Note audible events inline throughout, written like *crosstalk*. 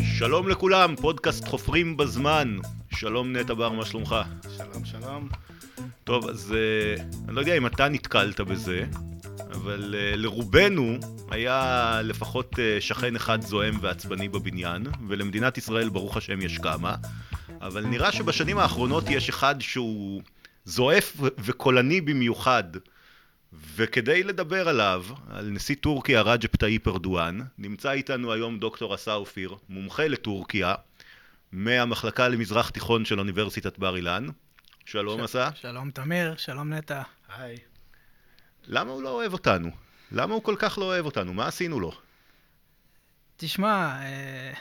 שלום לכולם, פודקאסט חופרים בזמן. שלום נטע בר, מה שלומך? שלום, שלום. טוב, אז uh, אני לא יודע אם אתה נתקלת בזה, אבל uh, לרובנו היה לפחות uh, שכן אחד זועם ועצבני בבניין, ולמדינת ישראל ברוך השם יש כמה, אבל נראה שבשנים האחרונות יש אחד שהוא זועף וקולני במיוחד. וכדי לדבר עליו, על נשיא טורקיה רג'פ טאיפ ארדואן, נמצא איתנו היום דוקטור עשה אופיר, מומחה לטורקיה, מהמחלקה למזרח תיכון של אוניברסיטת בר אילן. שלום עשה. שלום תמיר, שלום נטע. היי. למה הוא לא אוהב אותנו? למה הוא כל כך לא אוהב אותנו? מה עשינו לו? תשמע, אה,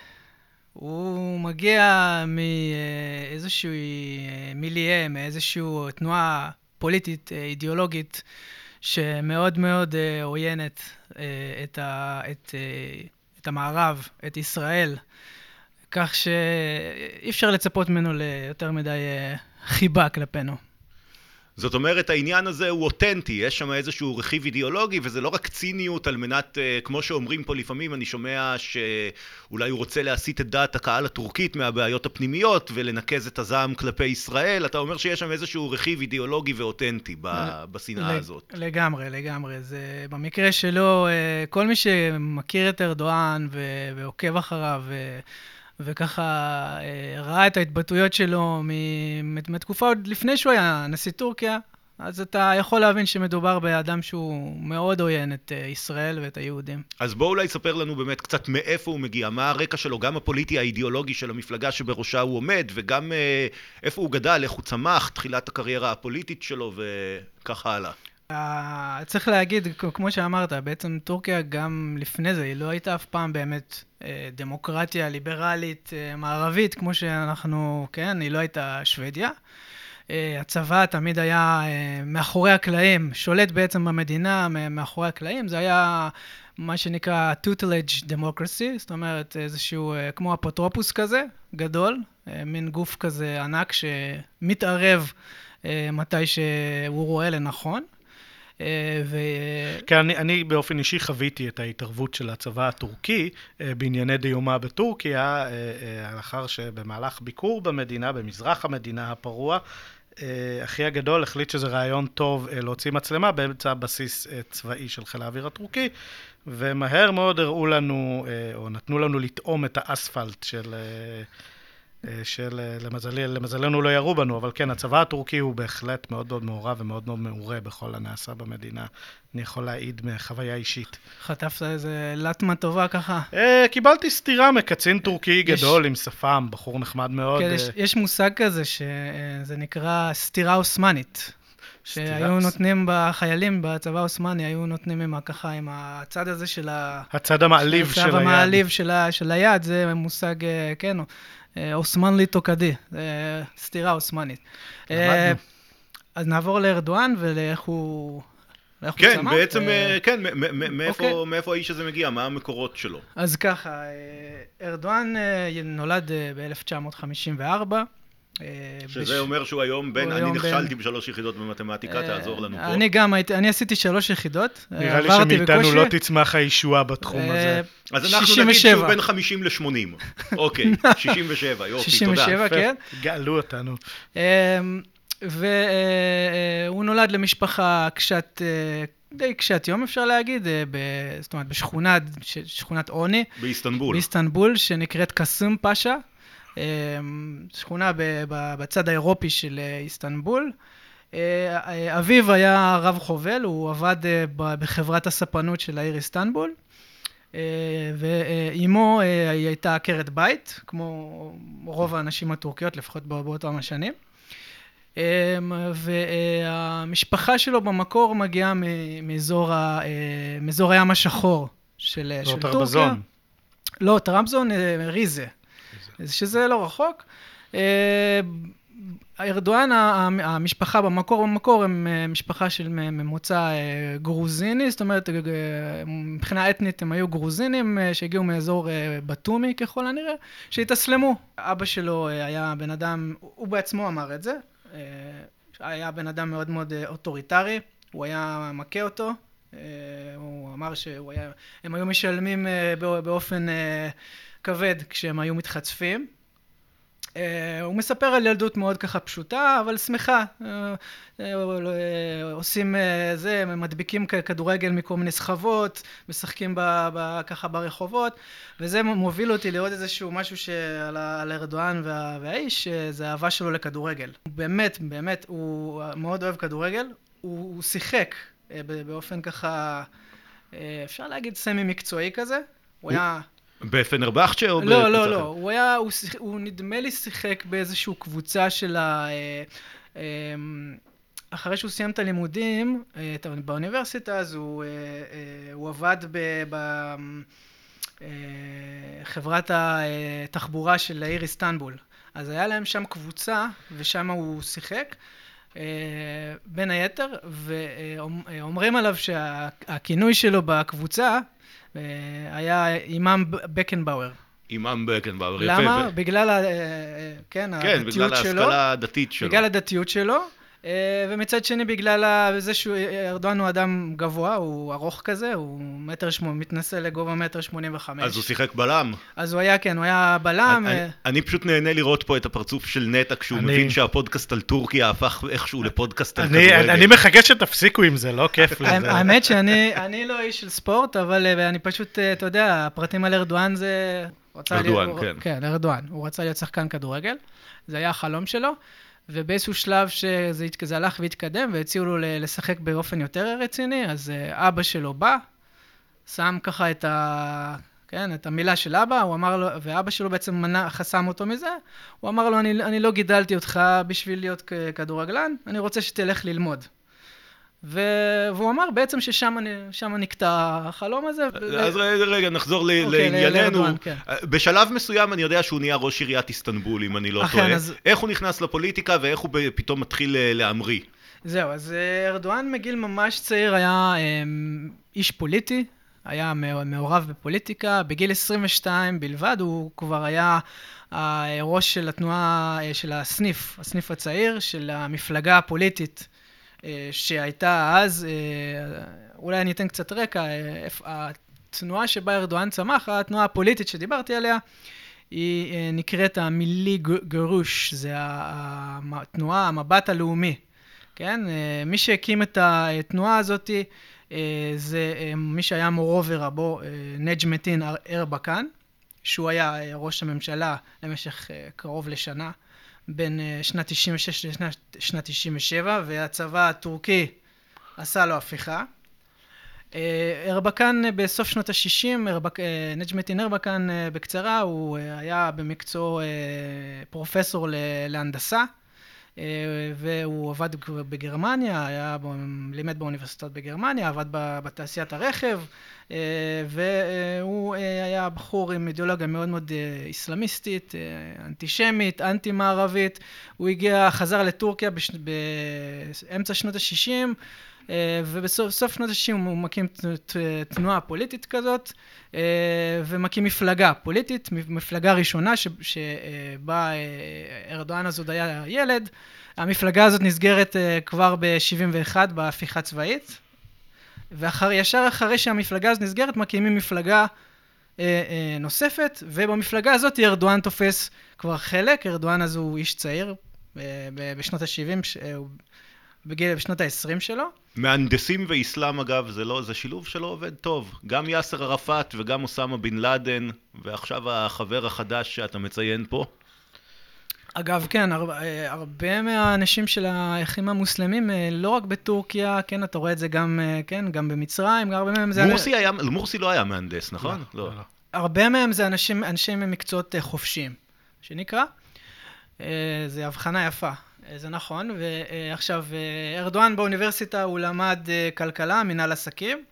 הוא מגיע מאיזשהו אה, מיליה, מאיזושהי תנועה פוליטית, אה, אידיאולוגית, שמאוד מאוד אה, עוינת אה, את, ה, את, אה, את המערב, את ישראל, כך שאי אפשר לצפות ממנו ליותר מדי אה, חיבה כלפינו. זאת אומרת, העניין הזה הוא אותנטי, יש שם איזשהו רכיב אידיאולוגי, וזה לא רק ציניות על מנת, אה, כמו שאומרים פה לפעמים, אני שומע שאולי הוא רוצה להסיט את דעת הקהל הטורקית מהבעיות הפנימיות ולנקז את הזעם כלפי ישראל, אתה אומר שיש שם איזשהו רכיב אידיאולוגי ואותנטי בשנאה הזאת. לגמרי, לגמרי. זה במקרה שלו, אה, כל מי שמכיר את ארדואן ועוקב אחריו, וככה אה, ראה את ההתבטאויות שלו מתקופה עוד לפני שהוא היה נשיא טורקיה, אז אתה יכול להבין שמדובר באדם שהוא מאוד עוין את אה, ישראל ואת היהודים. אז בואו אולי ספר לנו באמת קצת מאיפה הוא מגיע, מה הרקע שלו, גם הפוליטי האידיאולוגי של המפלגה שבראשה הוא עומד, וגם אה, איפה הוא גדל, איך הוא צמח, תחילת הקריירה הפוליטית שלו וככה הלאה. Uh, צריך להגיד, כמו שאמרת, בעצם טורקיה גם לפני זה, היא לא הייתה אף פעם באמת uh, דמוקרטיה ליברלית uh, מערבית, כמו שאנחנו, כן, היא לא הייתה שוודיה. Uh, הצבא תמיד היה uh, מאחורי הקלעים, שולט בעצם במדינה מאחורי הקלעים, זה היה מה שנקרא tutelage democracy, זאת אומרת איזשהו, כמו אפוטרופוס כזה, גדול, מין גוף כזה ענק שמתערב מתי שהוא רואה לנכון. אה, ו... כן, אני, אני באופן אישי חוויתי את ההתערבות של הצבא הטורקי אה, בענייני דיומה בטורקיה, אה, לאחר שבמהלך ביקור במדינה, במזרח המדינה הפרוע, אחי הגדול החליט שזה רעיון טוב להוציא מצלמה באמצע בסיס צבאי של חיל האוויר הטורקי, ומהר מאוד הראו לנו, או נתנו לנו לטעום את האספלט של... אה, שלמזלנו למזלנו לא ירו בנו, אבל כן, הצבא הטורקי הוא בהחלט מאוד מאוד מעורב ומאוד מאוד מעורה בכל הנעשה במדינה. אני יכול להעיד מחוויה אישית. חטפת איזה לטמה טובה ככה? אה, קיבלתי סטירה מקצין טורקי גדול עם שפם, בחור נחמד מאוד. כן, יש, אה. מושג כזה שזה נקרא סטירה אוסמנית. שהיו נותנים בחיילים בצבא העות'מאני, היו נותנים עם ככה, עם הצד הזה של ה... הצד המעליב של היד. הצד המעליב של, של היד, זה מושג, כן, אוסמאן תוקדי, סתירה אוסמאנית. אה, אז נעבור לארדואן ולאיך הוא... כן, בעצם, אה, כן, אוקיי. מאיפה האיש הזה מגיע? מה המקורות שלו? אז ככה, אה, ארדואן נולד ב-1954. אה, שזה בש... אומר שהוא היום בין, אני נכשלתי בין... בשלוש יחידות במתמטיקה, אה, תעזור לנו פה. אני גם הייתי, אני עשיתי שלוש יחידות. נראה לי שמאיתנו. לא תצמח הישועה בתחום אה, הזה. אז אנחנו 67. נגיד שהוא בין 50 ל-80. *laughs* אוקיי, 67, יופי, 67, תודה. 67, כן. גאלו אותנו. והוא נולד למשפחה קשת... די קשת יום אפשר להגיד, ב, זאת אומרת בשכונת, שכונת עוני. באיסטנבול. באיסטנבול, שנקראת קאסם פאשה. אמ, שכונה בצד האירופי של אה, איסטנבול. אה, אה, אביו היה רב חובל, הוא עבד בחברת הספנות של העיר איסטנבול. ואימו היא הייתה עקרת בית, כמו רוב הנשים הטורקיות, לפחות באותם השנים. אמ, והמשפחה שלו במקור מגיעה מאזור, מאזור הים השחור של, של טורקיה. לא, טרמזון, ריזה. שזה לא רחוק. אה, ארדואן, המשפחה במקור, במקור הם אה, משפחה של ממוצא אה, גרוזיני, זאת אומרת, מבחינה אתנית הם היו גרוזינים שהגיעו מאזור בתומי ככל הנראה, שהתאסלמו. אבא שלו היה בן אדם, הוא בעצמו אמר את זה, היה בן אדם מאוד מאוד אוטוריטרי, הוא היה מכה אותו, הוא אמר שהם היו משלמים באופן כבד כשהם היו מתחצפים. אה, הוא מספר על ילדות מאוד ככה פשוטה, אבל שמחה. אה, אה, עושים זה, מדביקים כדורגל מכל מיני סחבות, משחקים ב, ב, ככה ברחובות, וזה מוביל אותי לראות איזשהו משהו שעל, על ארדואן וה, והאיש, זה האהבה שלו לכדורגל. באמת, באמת, הוא מאוד אוהב כדורגל, הוא, הוא שיחק באופן ככה, אפשר להגיד סמי מקצועי כזה. הוא היה... בפנרבכצ'ה או לא, לא, לא, הוא היה, הוא, שיח, הוא נדמה לי שיחק באיזושהי קבוצה של ה... אה, אה, אחרי שהוא סיים את הלימודים אה, באוניברסיטה, אז הוא, הוא עבד בחברת התחבורה של העיר איסטנבול. אז היה להם שם קבוצה, ושם הוא שיחק. בין היתר, ואומרים עליו שהכינוי שלו בקבוצה היה אימאם בקנבאואר. אימאם בקנבאואר, יפה. למה? בגלל, ה, כן, כן, הדתיות שלו. כן, בגלל ההשכלה הדתית שלו. בגלל הדתיות שלו. אה, ומצד שני, בגלל זה שארדואן הוא אדם גבוה, הוא ארוך כזה, הוא מטר שמונה, מתנשא לגובה מטר שמונים וחמש. אז הוא שיחק בלם. אז הוא היה, כן, הוא היה בלם. אני, אה, אני פשוט נהנה לראות פה את הפרצוף של נטע, כשהוא אני... מבין שהפודקאסט על טורקיה הפך איכשהו לפודקאסט על כדורגל. אני מחכה שתפסיקו עם זה, לא כיף לזה. האמת שאני לא איש של ספורט, אבל אה, אני פשוט, אתה יודע, הפרטים על ארדואן זה... ארדואן, כן. כן, ארדואן. הוא רצה להיות שחקן כדורגל, זה היה החלום שלו. ובאיזשהו שלב שזה הלך והתקדם והציעו לו לשחק באופן יותר רציני, אז אה, אבא שלו בא, שם ככה את, ה... כן, את המילה של אבא, הוא אמר לו, ואבא שלו בעצם מנע, חסם אותו מזה, הוא אמר לו, אני, אני לא גידלתי אותך בשביל להיות כדורגלן, אני רוצה שתלך ללמוד. ו... והוא אמר בעצם ששם נקטע החלום הזה. אז ו... רגע, נחזור ל... אוקיי, לענייננו. כן. בשלב מסוים אני יודע שהוא נהיה ראש עיריית איסטנבול, אם אני לא טועה. אז... איך הוא נכנס לפוליטיקה ואיך הוא פתאום מתחיל אה, להמריא? זהו, אז אה, ארדואן מגיל ממש צעיר היה אמ, איש פוליטי, היה מעורב בפוליטיקה. בגיל 22 בלבד הוא כבר היה הראש של התנועה, אה, של הסניף, הסניף הצעיר של המפלגה הפוליטית. אה, שהייתה אז, אה, אולי אני אתן קצת רקע, אה, התנועה שבה ארדואן צמח, התנועה הפוליטית שדיברתי עליה, היא נקראת המילי גרוש, זה התנועה, המבט הלאומי, כן? מי שהקים את התנועה הזאת זה מי שהיה מורו ורבו, נג'מטין ארבקן, שהוא היה ראש הממשלה למשך קרוב לשנה. בין אה, שנת 96 לשנת 97, והצבא הטורקי עשה לו הפיכה. אה, ארבקן אה, בסוף שנות ה-60, ארבק, נג'מטין ארבקן בקצרה, הוא היה במקצוע פרופסור להנדסה, והוא עבד בגרמניה, היה, לימד באוניברסיטאות בגרמניה, עבד בתעשיית הרכב, אה, והוא אה, היה בחור עם אידיאולוגיה מאוד מאוד אה, איסלאמיסטית, אנטישמית, אנטי-מערבית. הוא הגיע, חזר לטורקיה בש... באמצע שנות ה-60, ובסוף שנות ה-60 הוא מקים תנועה פוליטית כזאת, ומקים מפלגה פוליטית, מפלגה ראשונה שבה ארדואן אז עוד היה ילד. המפלגה הזאת נסגרת כבר ב-71 בהפיכה צבאית. וישר אחרי שהמפלגה הזאת נסגרת, מקימים מפלגה אה, אה, נוספת, ובמפלגה הזאת ארדואן תופס כבר חלק, ארדואן אז הוא איש צעיר, אה, בשנות ה-70, אה, בגיל, בשנות ה-20 שלו. מהנדסים ואיסלאם אגב, זה, לא, זה שילוב שלא עובד טוב. גם יאסר ערפאת וגם אוסאמה בן לאדן, ועכשיו החבר החדש שאתה מציין פה. אגב, כן, הר, אה, הרבה מהאנשים של האחים המוסלמים, אה, לא רק בטורקיה, כן, אתה רואה את זה גם, אה, כן, גם במצרים, הרבה מהם זה... מורסי, היה, מורסי לא היה מהנדס, נכון? לא. לא. לא. הרבה מהם זה אנשים, אנשי ממקצועות חופשיים, שנקרא. זה הבחנה יפה, זה נכון. ועכשיו, ארדואן באוניברסיטה, הוא למד כלכלה, מנהל עסקים.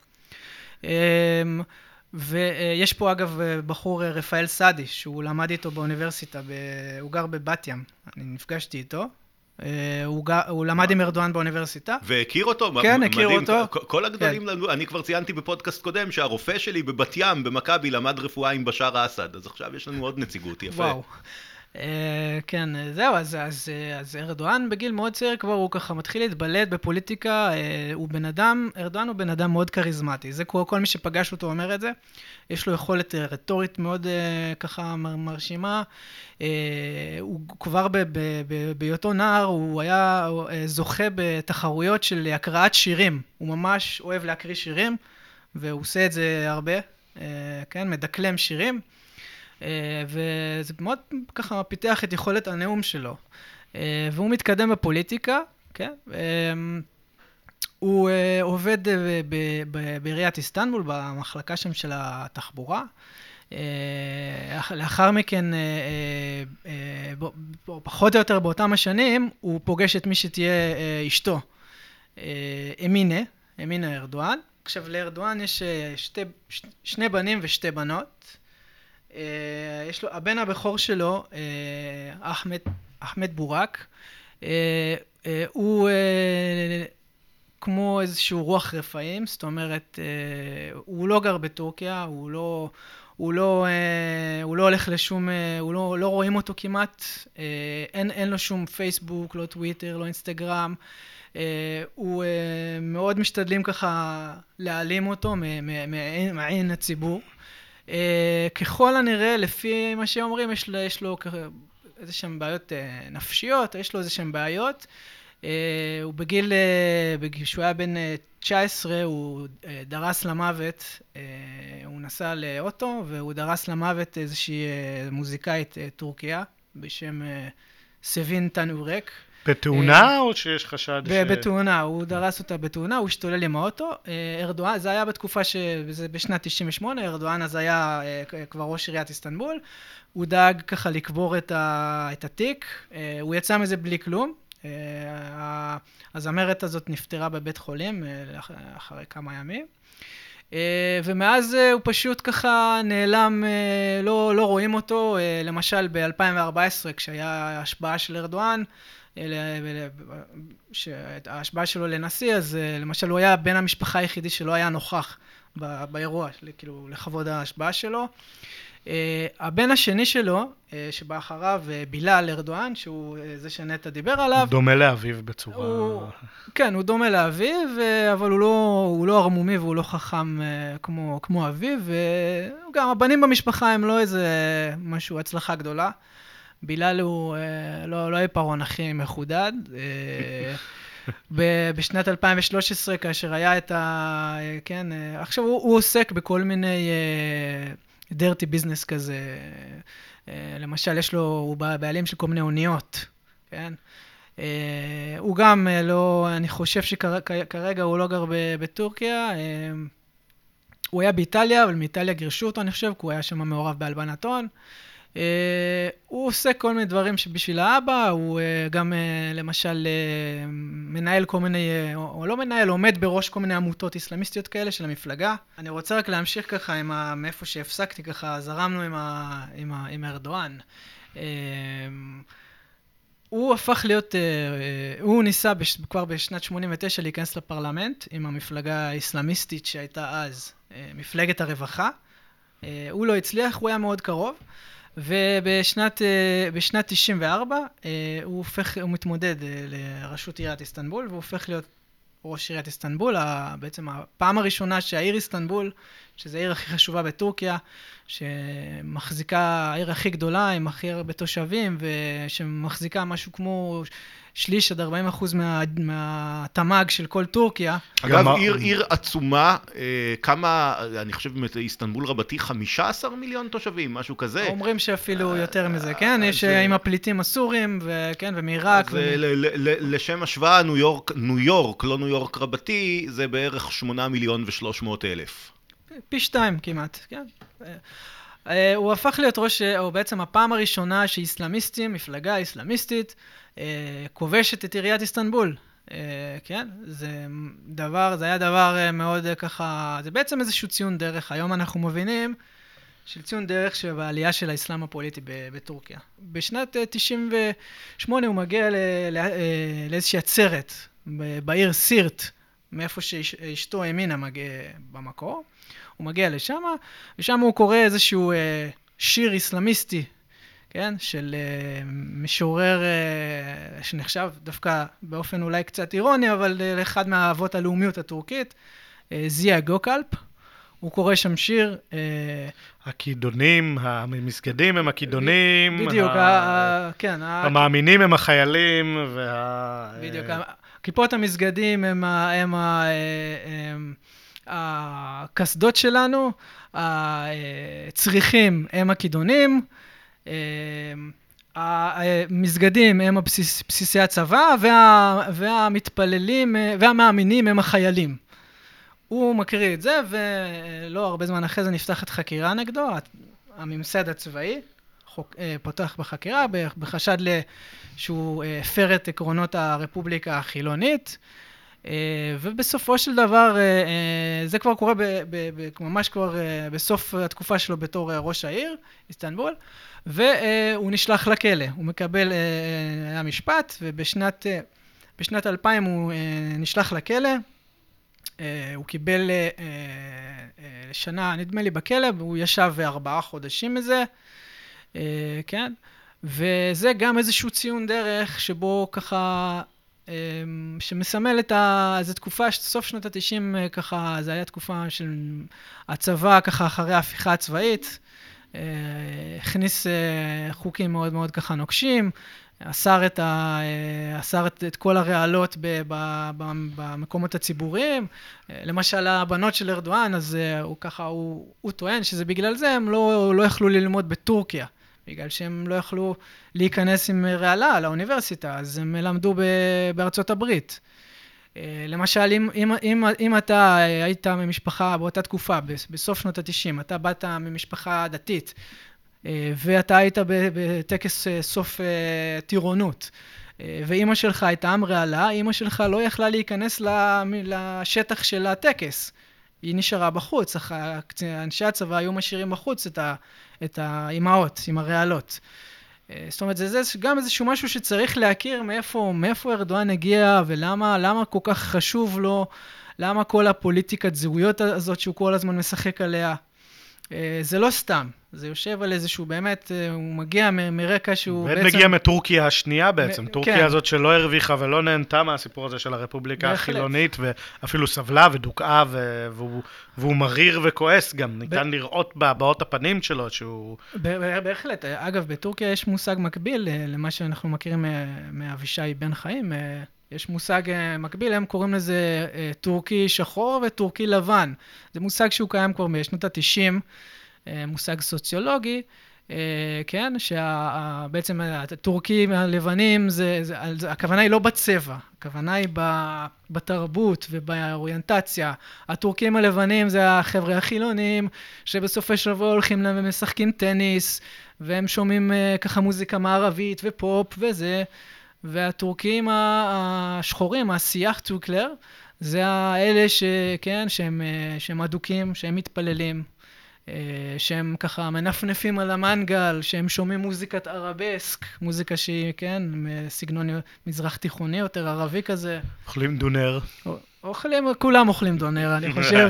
ויש פה אגב בחור רפאל סעדי, שהוא למד איתו באוניברסיטה, ב... הוא גר בבת ים, אני נפגשתי איתו. אה, הוא, ג... הוא למד עם ארדואן באוניברסיטה. והכיר אותו? כן, הכיר אותו. כל הגדולים כן. אני כבר ציינתי בפודקאסט קודם שהרופא שלי בבת ים, במכבי, למד רפואה עם בשאר אסד, אז עכשיו יש לנו עוד נציגות, יפה. וואו. כן, זהו, אז, אז, אז ארדואן בגיל מאוד צעיר כבר הוא ככה מתחיל להתבלט בפוליטיקה, הוא בן אדם, ארדואן הוא בן אדם מאוד כריזמטי, זה כל, כל מי שפגש אותו אומר את זה, יש לו יכולת רטורית מאוד ככה מרשימה, הוא כבר בהיותו נער, הוא היה זוכה בתחרויות של הקראת שירים, הוא ממש אוהב להקריא שירים, והוא עושה את זה הרבה, כן, מדקלם שירים. אה, וזה מאוד ככה פיתח את יכולת הנאום שלו. אה, והוא מתקדם בפוליטיקה, כן? אה, הוא עובד בעיריית איסטנבול, במחלקה שם של התחבורה. לאחר מכן, פחות או יותר באותם השנים, הוא פוגש את מי שתהיה אשתו, אמינה, אמינה ארדואן. עכשיו, לארדואן יש שתי, שני בנים ושתי בנות. אה, יש לו, הבן הבכור שלו, אה, אחמד, אחמד בורק, אה, הוא כמו איזשהו רוח רפאים, זאת אומרת, הוא לא גר בטורקיה, הוא לא... הוא לא, הוא לא הולך לשום, הוא לא, לא רואים אותו כמעט, אין, אין לו שום פייסבוק, לא טוויטר, לא אינסטגרם. הוא מאוד משתדלים ככה להעלים אותו מעין הציבור. אה, ככל הנראה, לפי מה שאומרים, יש, יש לו איזה שהן בעיות uh, נפשיות, יש לו איזה שהן בעיות. Uh, הוא בגיל, אה, כשהוא היה בן אה, 19, הוא אה, דרס למוות, אה, הוא נסע באוטו, והוא דרס למוות איזושהי אה, מוזיקאית uh, טורקיה בשם אה, סבים תנורק. בתאונה אה, או שיש חשד ש... בתאונה, הוא דרס אותה בתאונה, הוא השתולל עם האוטו. אה, ארדואן, זה היה בתקופה ש... זה בשנת 98, ארדואן אז היה אה, כבר ראש עיריית איסטנבול. הוא דאג ככה לקבור את, ה... את התיק, הוא יצא מזה בלי כלום. הזמרת הזאת נפטרה בבית חולים אחרי כמה ימים. ומאז הוא פשוט ככה נעלם, לא, לא רואים אותו. למשל ב-2014, כשהיה השבעה של ארדואן, שההשבעה שלו לנשיא, אז אה, למשל הוא היה בן המשפחה היחידי שלא היה נוכח באירוע, כאילו לכבוד ההשבעה שלו. אה, הבן השני שלו, אה, שבא אחריו, בילאל ארדואן, שהוא זה שנטע דיבר עליו. דומה לאביו בצורה... הוא, כן, הוא דומה לאביו, אבל הוא לא, הוא לא ערמומי והוא לא חכם כמו, כמו אביו, וגם הבנים במשפחה הם לא איזה משהו, הצלחה גדולה. בילאל הוא אה, לא, לא עיפרון הכי מחודד. אה, *laughs* בשנת 2013, כאשר היה את ה... כן, אה, עכשיו הוא, הוא עוסק בכל מיני דרטי ביזנס כזה. למשל, יש לו, הוא בעלים של כל מיני אוניות, כן? הוא גם לא, אני חושב שכרגע הוא לא גר בטורקיה. הוא היה באיטליה, אבל מאיטליה גירשו אותו, אני חושב, כי הוא היה שם מעורב בהלבנת הון. Uh, הוא עושה כל מיני דברים שבשביל האבא, הוא uh, גם uh, למשל מנהל כל מיני, או לא מנהל, עומד בראש כל מיני עמותות איסלאמיסטיות כאלה של המפלגה. אני רוצה רק להמשיך ככה עם ה, מאיפה שהפסקתי, ככה זרמנו עם, ה, עם, ה, עם ארדואן. הוא הפך להיות, הוא ניסה בש, כבר בשנת 89 להיכנס לפרלמנט עם המפלגה האסלאמיסטית שהייתה אז, מפלגת הרווחה. הוא לא הצליח, הוא היה מאוד קרוב. ובשנת אה, בשנת 94 אה, הוא הופך, הוא מתמודד אה, לראשות עיריית איסטנבול, והוא הופך להיות ראש עיריית איסטנבול, בעצם הפעם הראשונה שהעיר איסטנבול, שזו העיר הכי חשובה בטורקיה, שמחזיקה, העיר הכי גדולה עם הכי הרבה תושבים, ושמחזיקה משהו כמו שליש עד 40 אחוז מה, מהתמ"ג של כל טורקיה. אגב, עיר, עיר עצומה, אה, כמה, אני חושב באמת איסטנבול רבתי, 15 מיליון תושבים, משהו כזה. אומרים שאפילו אה, יותר מזה, כן? יש אה, עם הפליטים הסורים, וכן, ומעיראק. אז לשם השוואה, ניו יורק, ניו יורק, לא ניו יורק רבתי, זה בערך 8 מיליון ו-300 אלף. פי שתיים כמעט, כן. הוא הפך להיות ראש, או בעצם הפעם הראשונה שאיסלאמיסטים, מפלגה איסלאמיסטית, אה, כובשת את עיריית איסטנבול. אה, כן, זה דבר, זה היה דבר אה, מאוד ככה, זה בעצם איזשהו ציון דרך. היום אנחנו מבינים של ציון דרך שבעלייה של האסלאם הפוליטי בטורקיה. בשנת 98 הוא מגיע לאיזושהי עצרת בעיר סירט, מאיפה שאשתו האמינה במקור. הוא מגיע לשם, ושם הוא קורא איזשהו שיר אסלאמיסטי כן? של uh, משורר uh, שנחשב דווקא באופן אולי קצת אירוני, אבל uh, לאחד מהאבות הלאומיות הטורקית, uh, זיה גוקלפ. הוא קורא שם שיר. הכידונים, המסגדים הם הכידונים. בדיוק, ה... ה... כן. המאמינים הם החיילים, וה... בדיוק, כיפות המסגדים הם, ה... הם, ה... הקסדות שלנו, הצריחים הם הכידונים. אמ, המסגדים הם הבסיס, בסיסי הצבא, וה, והמתפללים והמאמינים הם החיילים. הוא מקריא את זה, ולא הרבה זמן אחרי זה נפתחת חקירה נגדו, הממסד הצבאי חוק, אה, פותח בחקירה בחשד שהוא אה, הפר את עקרונות הרפובליקה החילונית. אה, ובסופו של דבר, זה כבר קורה ב, ב, ב, ממש כבר בסוף התקופה שלו בתור ראש העיר, איסטנבול. והוא נשלח לכלא. הוא מקבל, אה, היה משפט, ובשנת בשנת 2000 הוא אה, נשלח לכלא. אה, הוא קיבל שנה, נדמה לי, בכלא, והוא ישב ארבעה חודשים מזה, כן? וזה גם איזשהו ציון דרך שבו ככה, שמסמל את ה... זו תקופה, סוף שנות ה-90 ככה, זו הייתה תקופה של הצבא ככה אחרי ההפיכה הצבאית. אה, הכניס אה, חוקים מאוד מאוד ככה נוקשים, אסר את, ה, אה, אסר את, את כל הרעלות ב, ב, ב, במקומות הציבוריים. למשל, הבנות של ארדואן, אז הוא ככה, הוא, הוא טוען שזה בגלל זה הם לא, לא יכלו ללמוד בטורקיה. בגלל שהם לא יכלו להיכנס עם רעלה לאוניברסיטה, אז הם למדו בארצות הברית. אה, למשל, אם, אם, אם, אם אתה היית ממשפחה באותה תקופה, בסוף שנות ה-90, אתה באת ממשפחה דתית, אה, ואתה היית בטקס אה, סוף טירונות, ואימא שלך הייתה עם רעלה, אימא שלך לא יכלה להיכנס לשטח של הטקס. היא נשארה בחוץ, אנשי הצבא היו משאירים בחוץ את האימהות עם הרעלות. אה, זאת אומרת, זה, זה גם איזשהו משהו שצריך להכיר מאיפה, מאיפה ארדואן הגיע ולמה למה כל כך חשוב לו, למה כל הפוליטיקת זהויות הזאת שהוא כל הזמן משחק עליה. אה, זה לא סתם, זה יושב על איזשהו, באמת, אה, הוא מגיע מ- מרקע שהוא בעצם... מגיע מטורקיה השנייה בעצם, מ- טורקיה כן. הזאת שלא הרוויחה ולא נהנתה מהסיפור הזה של הרפובליקה בהחלט. החילונית, ואפילו סבלה ודוכאה, ו- והוא, והוא מריר וכועס גם, ניתן ב- לראות בהבעות הפנים שלו שהוא... ב- בהחלט, אגב, בטורקיה יש מושג מקביל אה, למה שאנחנו מכירים מאבישי בן חיים, יש מושג מקביל, הם קוראים לזה טורקי שחור וטורקי לבן. זה מושג שהוא קיים כבר בשנות ה-90. אה, מושג סוציולוגי, אה, כן, שבעצם הטורקים הלבנים, זה, זה, הכוונה היא לא בצבע, הכוונה היא בתרבות ובאוריינטציה. הטורקים הלבנים זה החבר'ה החילונים, שבסופי שבוע הולכים להם ומשחקים טניס, והם שומעים אה, ככה מוזיקה מערבית ופופ וזה, והטורקים השחורים, הסיאח טוקלר, זה האלה שכן, שהם, שהם אדוקים, שהם מתפללים. אה, שהם ככה מנפנפים על המנגל, שהם שומעים מוזיקת ערבסק, מוזיקה שהיא, כן, סגנון מזרח תיכוני יותר, ערבי כזה. אוכלים דונר. אוכלים, כולם אוכלים דונר, אני חושב.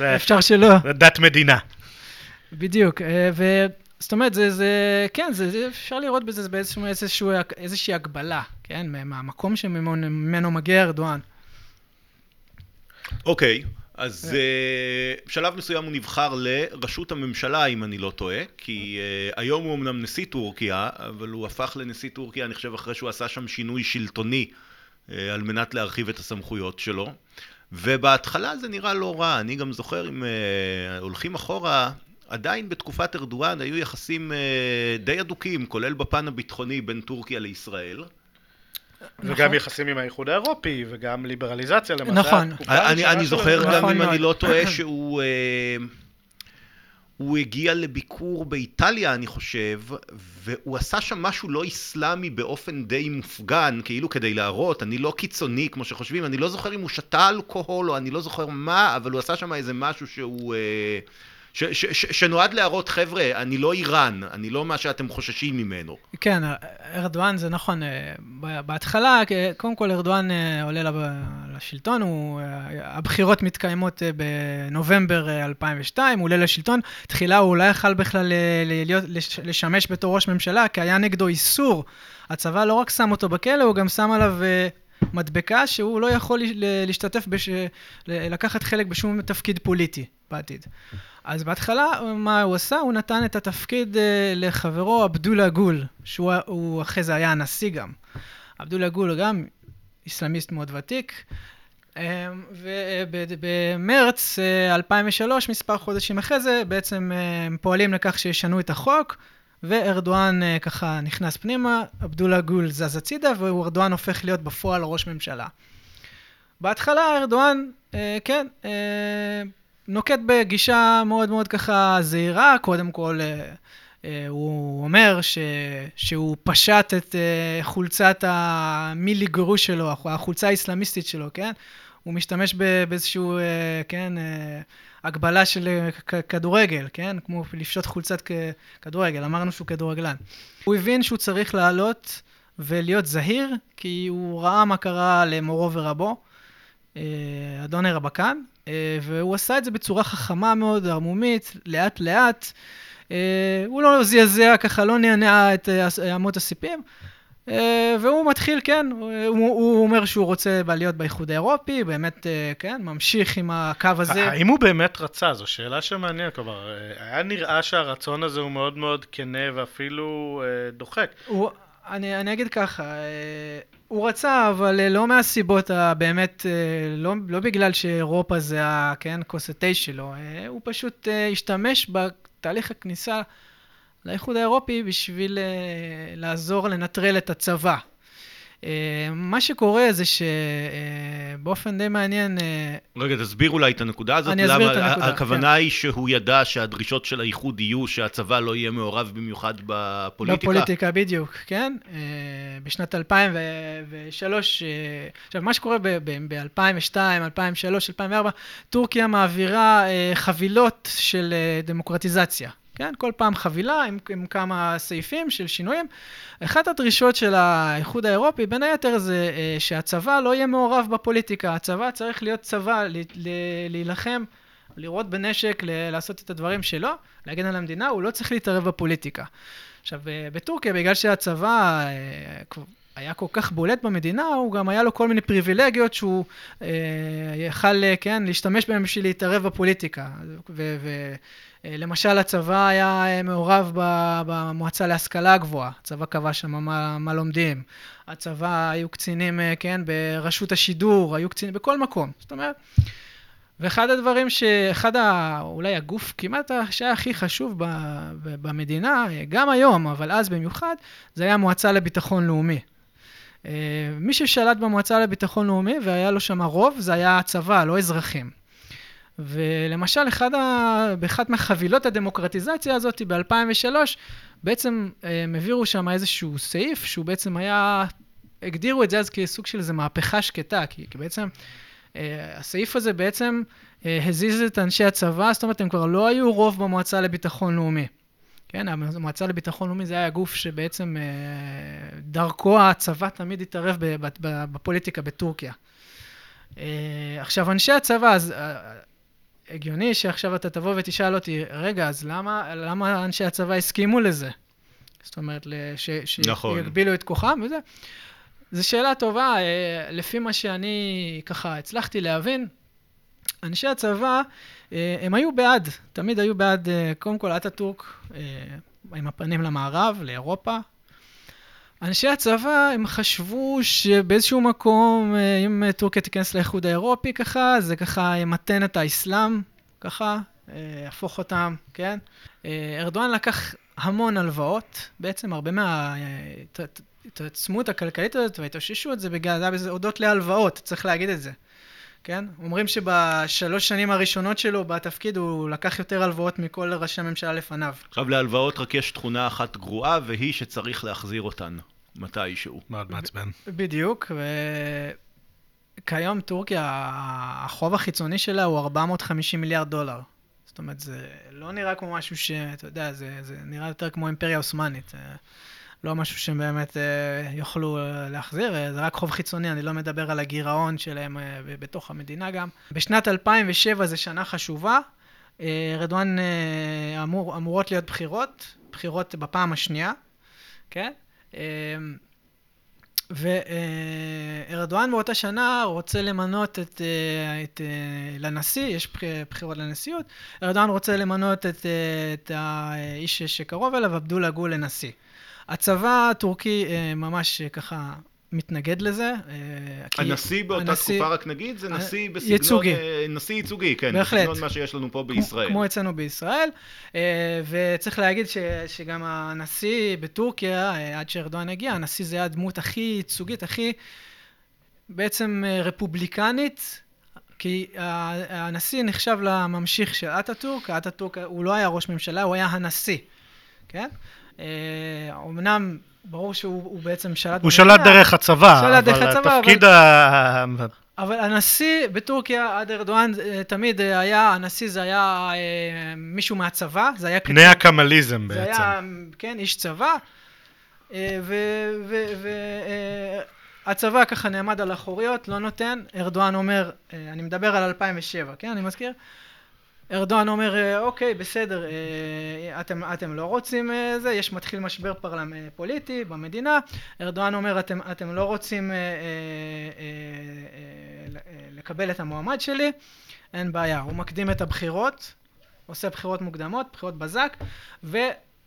*laughs* אפשר שלא. זה דת מדינה. בדיוק, אה, ו... זאת אומרת, זה, זה, כן, זה, זה, אפשר לראות בזה באיזשהו, איזשהו, איזושהי הגבלה, כן, מהמקום שממנו מגיע ארדואן. אוקיי. Okay. אז uh, בשלב מסוים הוא נבחר לראשות הממשלה, אם אני לא טועה, כי uh, היום הוא אמנם נשיא טורקיה, אבל הוא הפך לנשיא טורקיה, אני חושב, אחרי שהוא עשה שם שינוי שלטוני uh, על מנת להרחיב את הסמכויות שלו. ובהתחלה זה נראה לא רע, אני גם זוכר, אם uh, הולכים אחורה, עדיין בתקופת ארדואן היו יחסים uh, די אדוקים, כולל בפן הביטחוני בין טורקיה לישראל. וגם נכון. יחסים עם האיחוד האירופי, וגם ליברליזציה למשל. נכון. אני, אני זוכר גם, נכון אם אני לא טועה, *coughs* שהוא... אה, הוא הגיע לביקור באיטליה, אני חושב, והוא עשה שם משהו לא איסלאמי באופן די מופגן, כאילו כדי להראות, אני לא קיצוני כמו שחושבים, אני לא זוכר אם הוא שתה אלכוהול או אני לא זוכר מה, אבל הוא עשה שם איזה משהו שהוא... אה, ש, ש, ש, שנועד להראות, חבר'ה, אני לא איראן, אני לא מה שאתם חוששים ממנו. כן, ארדואן זה נכון. אה, בהתחלה, קודם כל ארדואן אה, עולה לשלטון, הוא, הבחירות מתקיימות בנובמבר 2002, הוא עולה לשלטון. תחילה הוא לא יכל בכלל להיות, לשמש בתור ראש ממשלה, כי היה נגדו איסור. הצבא לא רק שם אותו בכלא, הוא גם שם עליו מדבקה שהוא לא יכול להשתתף, בש... לקחת חלק בשום תפקיד פוליטי בעתיד. אז בהתחלה, מה הוא עשה? הוא נתן את התפקיד אה, לחברו אבדולה גול, שהוא אחרי זה היה הנשיא גם. אבדולה גול גם איסלאמיסט מאוד ותיק. אה, ובמרץ 2003, אה, מספר חודשים אחרי זה, בעצם הם פועלים לכך שישנו את החוק, וארדואן ככה נכנס פנימה, עבדולה גול זז הצידה, וארדואן הופך להיות בפועל ראש ממשלה. בהתחלה ארדואן, כן, נוקט בגישה מאוד מאוד ככה זהירה, קודם כל uh, uh, הוא אומר ש, שהוא פשט את uh, חולצת המילי גרוש שלו, החולצה האסלאמיסטית שלו, כן? הוא משתמש באיזשהו, כן, הגבלה של אה, כדורגל, כן? כמו לפשוט חולצת כדורגל, אמרנו שהוא כדורגלן. הוא הבין שהוא צריך לעלות ולהיות זהיר, כי הוא ראה מה קרה למורו ורבו, אה, אדון הרבקן, אה, והוא עשה את זה בצורה חכמה מאוד, ערמומית, לאט-לאט. הוא לא זעזע, ככה לא נענע את אמות הסיפים. אה, והוא מתחיל, כן, הוא, הוא אומר שהוא רוצה להיות באיחוד האירופי, באמת, אה, כן, ממשיך עם הקו הזה. האם הוא באמת רצה? זו שאלה שמעניינת, כלומר, אה, היה נראה שהרצון הזה הוא מאוד מאוד כנה ואפילו דוחק. הוא, אני, אני אגיד ככה, הוא רצה, אבל לא מהסיבות הבאמת, לא, לא בגלל שאירופה זה, כן, כוס התה שלו, הוא פשוט השתמש בתהליך הכניסה לאיחוד האירופי בשביל לעזור לנטרל את הצבא. Uh, מה שקורה זה שבאופן uh, די מעניין... Uh, רגע, תסביר אולי את הנקודה הזאת. אני אסביר את הנקודה. הכוונה כן. היא שהוא ידע שהדרישות של האיחוד יהיו שהצבא לא יהיה מעורב במיוחד בפוליטיקה? בפוליטיקה, בדיוק, כן. בשנת 2003, uh, עכשיו, מה שקורה ב-2002, 2003, 2004, טורקיה מעבירה חבילות של דמוקרטיזציה. כן? כל פעם חבילה עם, עם כמה סעיפים של שינויים. אחת הדרישות של האיחוד האירופי, בין היתר, זה אה, שהצבא לא יהיה מעורב בפוליטיקה. הצבא צריך להיות צבא, להילחם, לראות בנשק, לעשות את הדברים שלו, להגן על המדינה, הוא לא צריך להתערב בפוליטיקה. עכשיו, אה, בטורקיה, בגלל שהצבא... אה, היה כל כך בולט במדינה, הוא גם היה לו כל מיני פריבילגיות שהוא אה, יכל, כן, להשתמש בהם בשביל להתערב בפוליטיקה. ו- ו- אה, הצבא היה אה, מעורב במועצה להשכלה גבוהה, הצבא קבע שם מה, מה לומדים. הצבא, היו קצינים, אה, כן, ברשות השידור, היו קצינים בכל מקום. זאת אומרת, ואחד הדברים שאחד, ה, אולי הגוף כמעט שהיה הכי חשוב ב, ב, במדינה, גם היום, אבל אז במיוחד, זה היה המועצה לביטחון לאומי. מי ששלט במועצה לביטחון לאומי והיה לו שם רוב, זה היה הצבא, לא אזרחים. ולמשל, ה... באחת מחבילות הדמוקרטיזציה הזאת, ב-2003, בעצם אה, הם העבירו שם איזשהו סעיף, שהוא בעצם היה, הגדירו את זה אז כסוג של איזו מהפכה שקטה, כי, כי בעצם אה, הסעיף הזה בעצם אה, הזיז את אנשי הצבא, זאת אומרת, הם כבר לא היו רוב במועצה לביטחון לאומי. כן, המועצה לביטחון לאומי זה היה גוף שבעצם דרכו הצבא תמיד התערב בפוליטיקה בטורקיה. עכשיו, אנשי הצבא, אז הגיוני שעכשיו אתה תבוא ותשאל אותי, רגע, אז למה, למה אנשי הצבא הסכימו לזה? זאת אומרת, ש, נכון. שיגבילו את כוחם וזה. זו שאלה טובה, אה, לפי מה שאני ככה הצלחתי להבין, אנשי הצבא, אה, הם היו בעד, תמיד היו בעד, אה, קודם כל אטאטורק, עם הפנים למערב, לאירופה, אנשי הצבא, הם חשבו שבאיזשהו מקום, אה, אם טורקיה תיכנס לאיחוד האירופי ככה, זה ככה ימתן את האסלאם, ככה, אה, יהפוך אותם, כן? אה, ארדואן לקח המון הלוואות, בעצם הרבה מההתעצמות הכלכלית הזאת וההתאוששות זה בגלל, זה הודות להלוואות, צריך להגיד את זה. כן? אומרים שבשלוש שנים הראשונות שלו בתפקיד הוא לקח יותר הלוואות מכל ראשי הממשלה לפניו. עכשיו להלוואות רק יש תכונה אחת גרועה, והיא שצריך להחזיר אותן מתישהו. מאוד מעצבן. בדיוק, וכיום טורקיה, החוב החיצוני שלה הוא 450 מיליארד דולר. זאת אומרת, זה לא נראה כמו משהו שאתה יודע, זה, זה נראה יותר כמו אימפריה עות'מאנית. לא משהו שהם באמת אה, יוכלו אה, להחזיר, אה, זה רק חוב חיצוני, אני לא מדבר על הגירעון שלהם בתוך המדינה גם. בשנת 2007 זו שנה חשובה, רדואן אמור, אמורות להיות בחירות, בחירות בפעם השנייה, כן? וארדואן באותה שנה רוצה למנות את, את, לנשיא, יש בחירות לנשיאות, ארדואן רוצה למנות את, את האיש שקרוב אליו, עבדולה גול לנשיא. הצבא הטורקי ממש ככה מתנגד לזה. הנשיא באותה הנשיא, תקופה, רק נגיד, זה נשיא בסגנון... ייצוגי. נשיא ייצוגי, כן. בהחלט. בסגנון מה שיש לנו פה בישראל. כמו אצלנו בישראל. וצריך להגיד ש, שגם הנשיא בטורקיה, עד שארדואן הגיע, הנשיא זה הדמות הכי ייצוגית, הכי בעצם רפובליקנית. כי הנשיא נחשב לממשיך של אטאטורק, אטאטורק הוא לא היה ראש ממשלה, הוא היה הנשיא, כן? אומנם ברור שהוא בעצם שלט... הוא שלט דרך הצבא, שלט דרך הצבא, התפקיד ה... אבל הנשיא בטורקיה עד ארדואן אה, תמיד אה, היה, הנשיא זה היה אה, מישהו מהצבא, זה היה... פני הקמליזם בעצם. זה היה, כן, איש צבא, והצבא ככה נעמד על אחוריות, לא נותן, ארדואן אומר, אני מדבר על 2007, כן, אני מזכיר, ארדואן אומר, אה, אוקיי, בסדר, אה, אתם, אתם לא רוצים אה, זה, יש מתחיל משבר פרלמ... פוליטי במדינה, ארדואן אומר, אתם, אתם לא רוצים לקבל את המועמד שלי, אין בעיה, הוא מקדים את הבחירות, עושה בחירות מוקדמות, בחירות בזק, ו...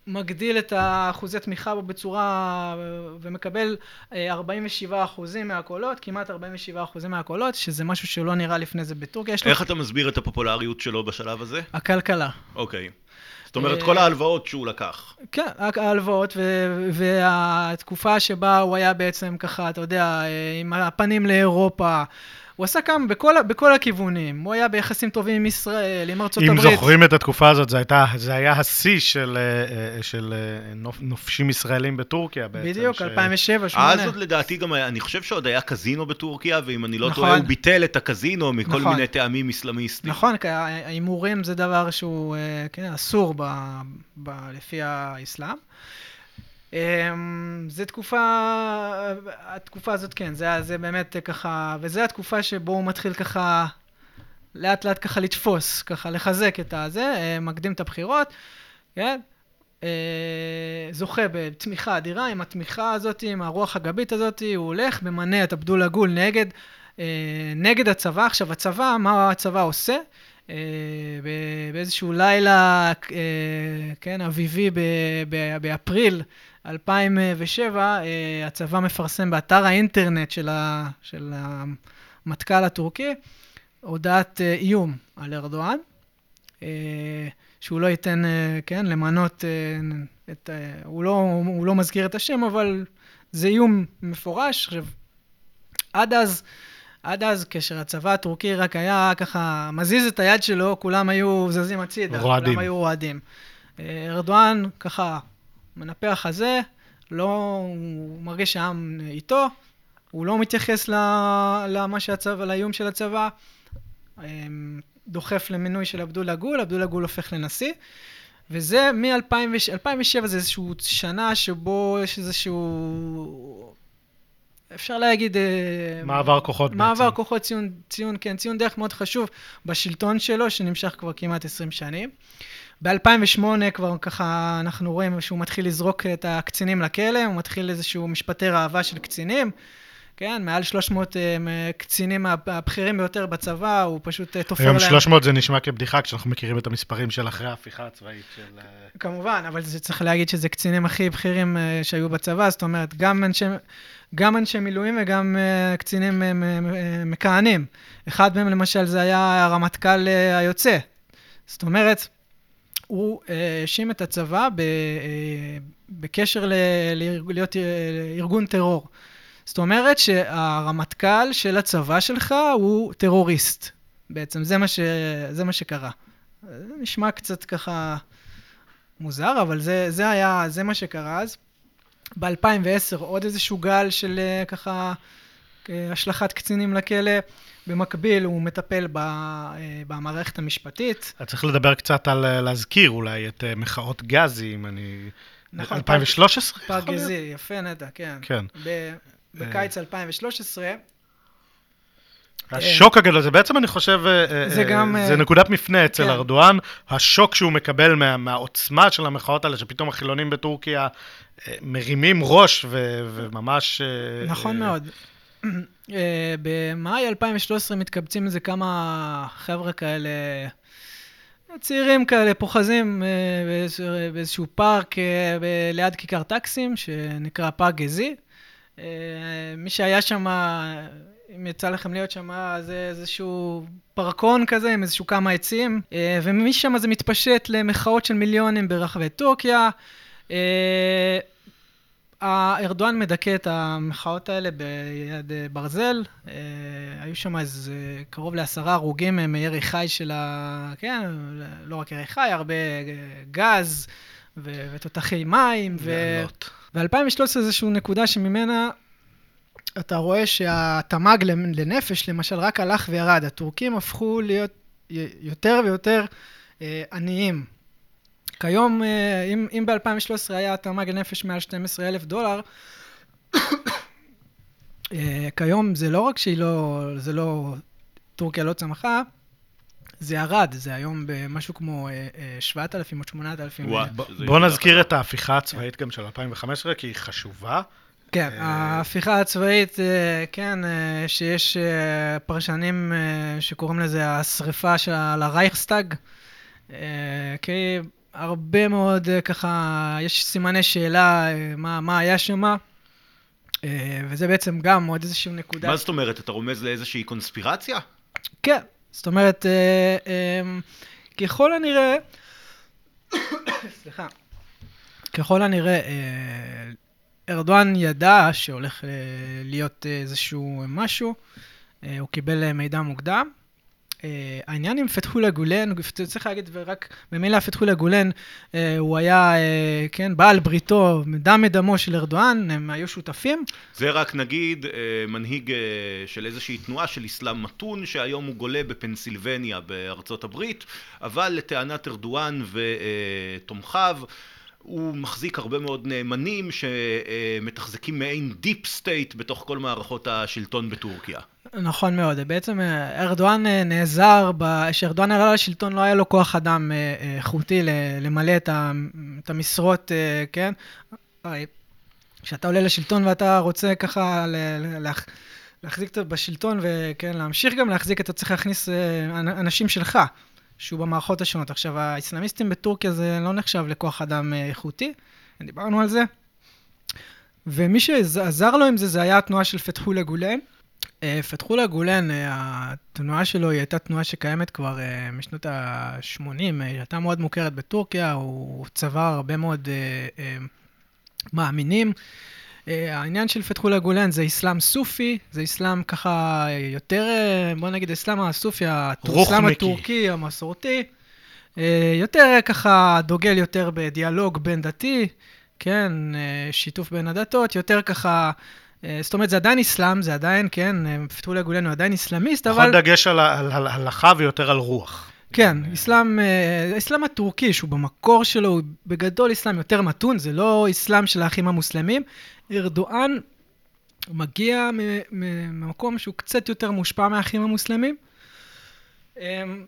מגדיל את האחוזי תמיכה בו בצורה ומקבל 47 אה, אחוזים מהקולות, כמעט 47 אחוזים מהקולות, שזה משהו שלא נראה לפני זה בטורקיה. איך לו... אתה מסביר את הפופולריות שלו בשלב הזה? הכלכלה. אוקיי. זאת אומרת, כל ההלוואות שהוא לקח. כן, ההלוואות, והתקופה שבה הוא היה בעצם ככה, אתה יודע, אה, עם הפנים לאירופה. הוא עשה כמה, בכל, בכל הכיוונים. הוא היה ביחסים טובים עם ישראל, עם ארצות אם הברית. אם זוכרים את התקופה הזאת, זה, הייתה, זה היה השיא של, אה, של אה, נופ, נופשים ישראלים בטורקיה בעצם. בדיוק, ש... 2007, 2008. אז עוד לדעתי גם היה, אני חושב שעוד היה קזינו בטורקיה, ואם אני לא נכון. טועה, הוא ביטל את הקזינו מכל נכון. מיני טעמים אסלאמיסטיים. נכון, כי ההימורים זה דבר שהוא אה, כן, אסור ב, ב, לפי האסלאם. אמ, זה תקופה, התקופה הזאת כן, זה, זה באמת ככה, וזה התקופה שבו הוא מתחיל ככה לאט לאט ככה לתפוס, ככה לחזק את הזה, אה, מקדים את הבחירות, כן? אה, זוכה בתמיכה אדירה, עם התמיכה הזאת, עם הרוח הגבית הזאת, הוא הולך, ממנה את עבדולה גול נגד, אה, נגד הצבא. עכשיו, הצבא, מה הצבא עושה? באיזשהו לילה, כן, אביבי באפריל 2007 אה, הצבא מפרסם באתר האינטרנט של, ה, של המטכ"ל הטורקי הודעת אה, איום על ארדואן, אה, שהוא לא ייתן, כן, למנות את... הוא לא, הוא לא מזכיר את השם, אבל זה איום מפורש. עכשיו, עד אז, עד אז, כאשר הצבא הטורקי רק היה ככה מזיז את היד שלו, כולם היו זזים הצידה. רועדים. כולם היו רועדים. ארדואן ככה מנפח חזה, לא, הוא מרגיש שהעם איתו, הוא לא מתייחס למה שהצבא, לאיום של הצבא, אמ, דוחף למינוי של עבדולה גול, עבדולה גול הופך לנשיא, וזה מ-2007 זה איזושהי שנה שבו יש איזשהו... אפשר להגיד... אה, מעבר כוחות מעבר בעצם. מעבר כוחות, ציון, ציון, כן, ציון דרך מאוד חשוב בשלטון שלו, שנמשך כבר כמעט 20 שנים. ב-2008 כבר ככה אנחנו רואים שהוא מתחיל לזרוק את הקצינים לכלא, הוא מתחיל איזשהו משפטי ראווה של קצינים. כן, מעל 300 uh, אה, קצינים הבכירים ביותר בצבא, הוא פשוט uh, תופר להם. היום 300 זה נשמע כבדיחה כשאנחנו מכירים את המספרים של אחרי ההפיכה הצבאית של... Uh... כמובן, אבל זה צריך להגיד שזה קצינים הכי בכירים שהיו בצבא, זאת אומרת, גם אנשי, גם אנשי מילואים וגם קצינים מכהנים. אחד מהם למשל זה היה הרמטכ"ל היוצא. זאת אומרת, הוא אה, האשים את הצבא ב, אה, בקשר ל, להיות אה, ארגון טרור. זאת אומרת שהרמטכ"ל של הצבא שלך הוא טרוריסט. בעצם זה מה, ש, זה מה שקרה. זה נשמע קצת ככה מוזר, אבל זה, זה היה, זה מה שקרה אז. ב-2010 עוד איזשהו גל של ככה השלכת קצינים לכלא. במקביל הוא מטפל ב, במערכת המשפטית. אתה צריך לדבר קצת על, להזכיר אולי את מחאות גזי, אם אני... נכון, 2013? פארק גזי, יפה נטע, כן. כן. בקיץ 2013. השוק הגדול, זה בעצם, אני חושב, זה גם... זה נקודת מפנה אצל כן. ארדואן, השוק שהוא מקבל מה, מהעוצמה של המחאות האלה, שפתאום החילונים בטורקיה מרימים ראש ו, וממש... נכון מאוד. במאי 2013 מתקבצים איזה כמה חבר'ה כאלה, צעירים כאלה, פוחזים באיזשהו פארק ליד כיכר טקסים, שנקרא פארק גזי. מי שהיה שם אם יצא לכם להיות שם, זה איזשהו פרקון כזה עם איזשהו כמה עצים, אה, ומשם זה מתפשט למחאות של מיליונים ברחבי טורקיה. אה, ארדואן מדכא את המחאות האלה ביד ברזל. אה, היו שם איזה קרוב לעשרה הרוגים מירי חי של ה... כן, לא רק ירי חי, הרבה גז ותותחי מים. ו-2013 זה איזושהי נקודה שממנה אתה רואה שהתמ"ג לנפש, למשל, רק הלך וירד. הטורקים הפכו להיות יותר ויותר אה, עניים. כיום, אה, אם, אם ב-2013 היה התמ"ג לנפש מעל 12 אלף דולר, *coughs* אה, כיום זה לא רק שהיא לא, זה לא, טורקיה לא צמחה, זה ירד, זה היום במשהו כמו 7,000 או 8,000. בוא נזכיר את ההפיכה הצבאית גם של 2015, כי היא חשובה. כן, אה, ההפיכה הצבאית, אה, כן, אה, שיש פרשנים שקוראים לזה השריפה של הרייכסטאג, כי הרבה מאוד ככה, יש סימני שאלה מה, מה היה שם, וזה בעצם גם עוד איזושהי נקודה. מה זאת אומרת? אתה רומז לאיזושהי קונספירציה? כן, זאת אומרת, ככל הנראה, סליחה, ככל הנראה, ארדואן ידע שהולך אה, להיות איזשהו משהו, אה, הוא קיבל אה, מידע מוקדם. העניין עם פתחולה גולן, צריך להגיד רק במילה פתחולה גולן, הוא היה, כן, בעל בריתו, דם מדמו של ארדואן, הם היו שותפים. זה רק נגיד מנהיג של איזושהי תנועה של אסלאם מתון, שהיום הוא גולה בפנסילבניה בארצות הברית, אבל לטענת ארדואן ותומכיו, הוא מחזיק הרבה מאוד נאמנים שמתחזקים מעין דיפ סטייט בתוך כל מערכות השלטון בטורקיה. נכון מאוד, בעצם אה, ארדואן אה, נעזר, כשארדואן עלה לשלטון לא היה לו כוח אדם אה, איכותי למלא את המשרות, כן? כשאתה עולה לשלטון ואתה רוצה ככה להחזיק בשלטון וכן, להמשיך גם להחזיק, אתה צריך להכניס אנשים שלך. שהוא במערכות השונות. עכשיו, האסלאמיסטים בטורקיה זה לא נחשב לכוח אדם אה, איכותי, דיברנו על זה. ומי שעזר לו עם זה, זה היה התנועה של פתחולה גולן. אה, פתחולה גולן, אה, התנועה שלו היא הייתה תנועה שקיימת כבר משנות ה-80, היא הייתה מאוד מוכרת בטורקיה, הוא צבר הרבה מאוד מאמינים. אה, העניין של פתחולה גולן זה אסלאם סופי, זה אסלאם ככה יותר, אה, בוא נגיד אסלאם הסופי, האסלאם הטורקי, המסורתי, אה, יותר ככה דוגל יותר בדיאלוג בין דתי, כן, שיתוף בין הדתות, יותר ככה... זאת אומרת, זה עדיין אסלאם, זה עדיין, כן, פתחולה גולן הוא עדיין אסלאמיסט, אבל... פחות דגש על ההלכה ויותר על רוח. כן, אסלאם, האסלאם הטורקי, שהוא במקור שלו, הוא בגדול אסלאם יותר מתון, זה לא אסלאם של האחים המוסלמים, ארדואן מגיע ממקום שהוא קצת יותר מושפע מהאחים המוסלמים. אמ,